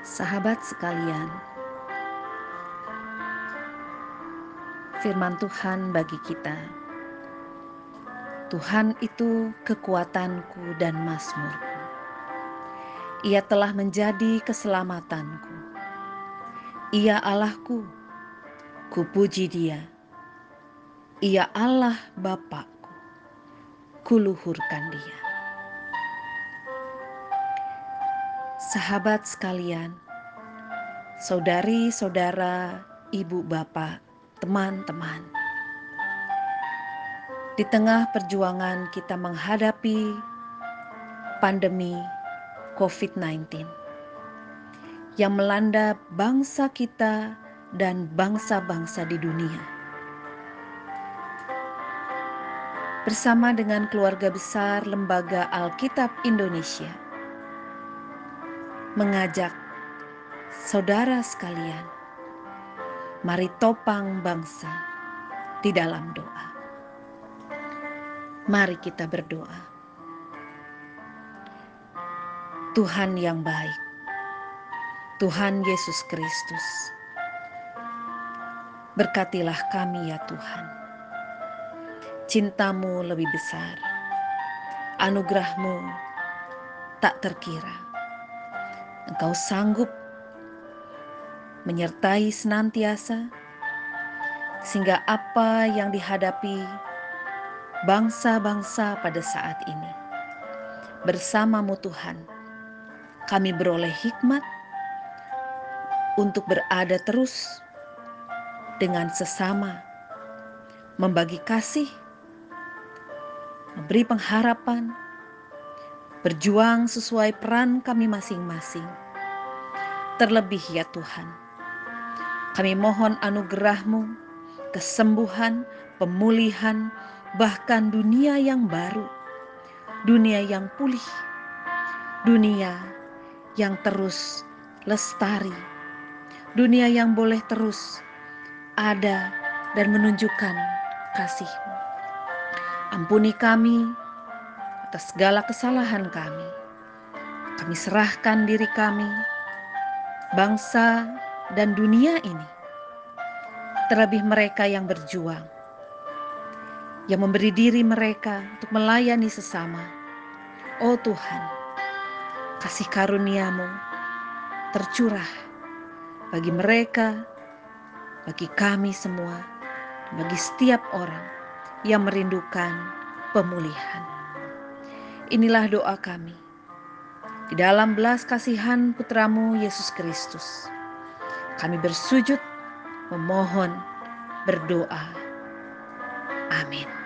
Sahabat sekalian, firman Tuhan bagi kita. Tuhan itu kekuatanku dan mazmurku. Ia telah menjadi keselamatanku. Ia Allahku, kupuji dia. Ia Allah Bapakku, kuluhurkan dia. Sahabat sekalian, saudari-saudara, ibu bapak, teman-teman. Di tengah perjuangan kita menghadapi pandemi COVID-19 yang melanda bangsa kita dan bangsa-bangsa di dunia. Bersama dengan keluarga besar Lembaga Alkitab Indonesia, mengajak saudara sekalian Mari topang bangsa di dalam doa. Mari kita berdoa. Tuhan yang baik, Tuhan Yesus Kristus, berkatilah kami ya Tuhan. Cintamu lebih besar, anugerahmu tak terkira. Engkau sanggup menyertai senantiasa, sehingga apa yang dihadapi bangsa-bangsa pada saat ini, bersamamu Tuhan, kami beroleh hikmat untuk berada terus dengan sesama, membagi kasih, memberi pengharapan, berjuang sesuai peran kami masing-masing. Terlebih ya Tuhan, kami mohon anugerahmu, kesembuhan, pemulihan, bahkan dunia yang baru, dunia yang pulih, dunia yang terus lestari, dunia yang boleh terus ada dan menunjukkan kasihmu. Ampuni kami atas segala kesalahan kami. Kami serahkan diri kami, bangsa dan dunia ini, terlebih mereka yang berjuang, yang memberi diri mereka untuk melayani sesama. Oh Tuhan, kasih karuniamu tercurah bagi mereka, bagi kami semua, bagi setiap orang yang merindukan pemulihan. Inilah doa kami di dalam belas kasihan putramu Yesus Kristus kami bersujud, memohon, berdoa. Amin.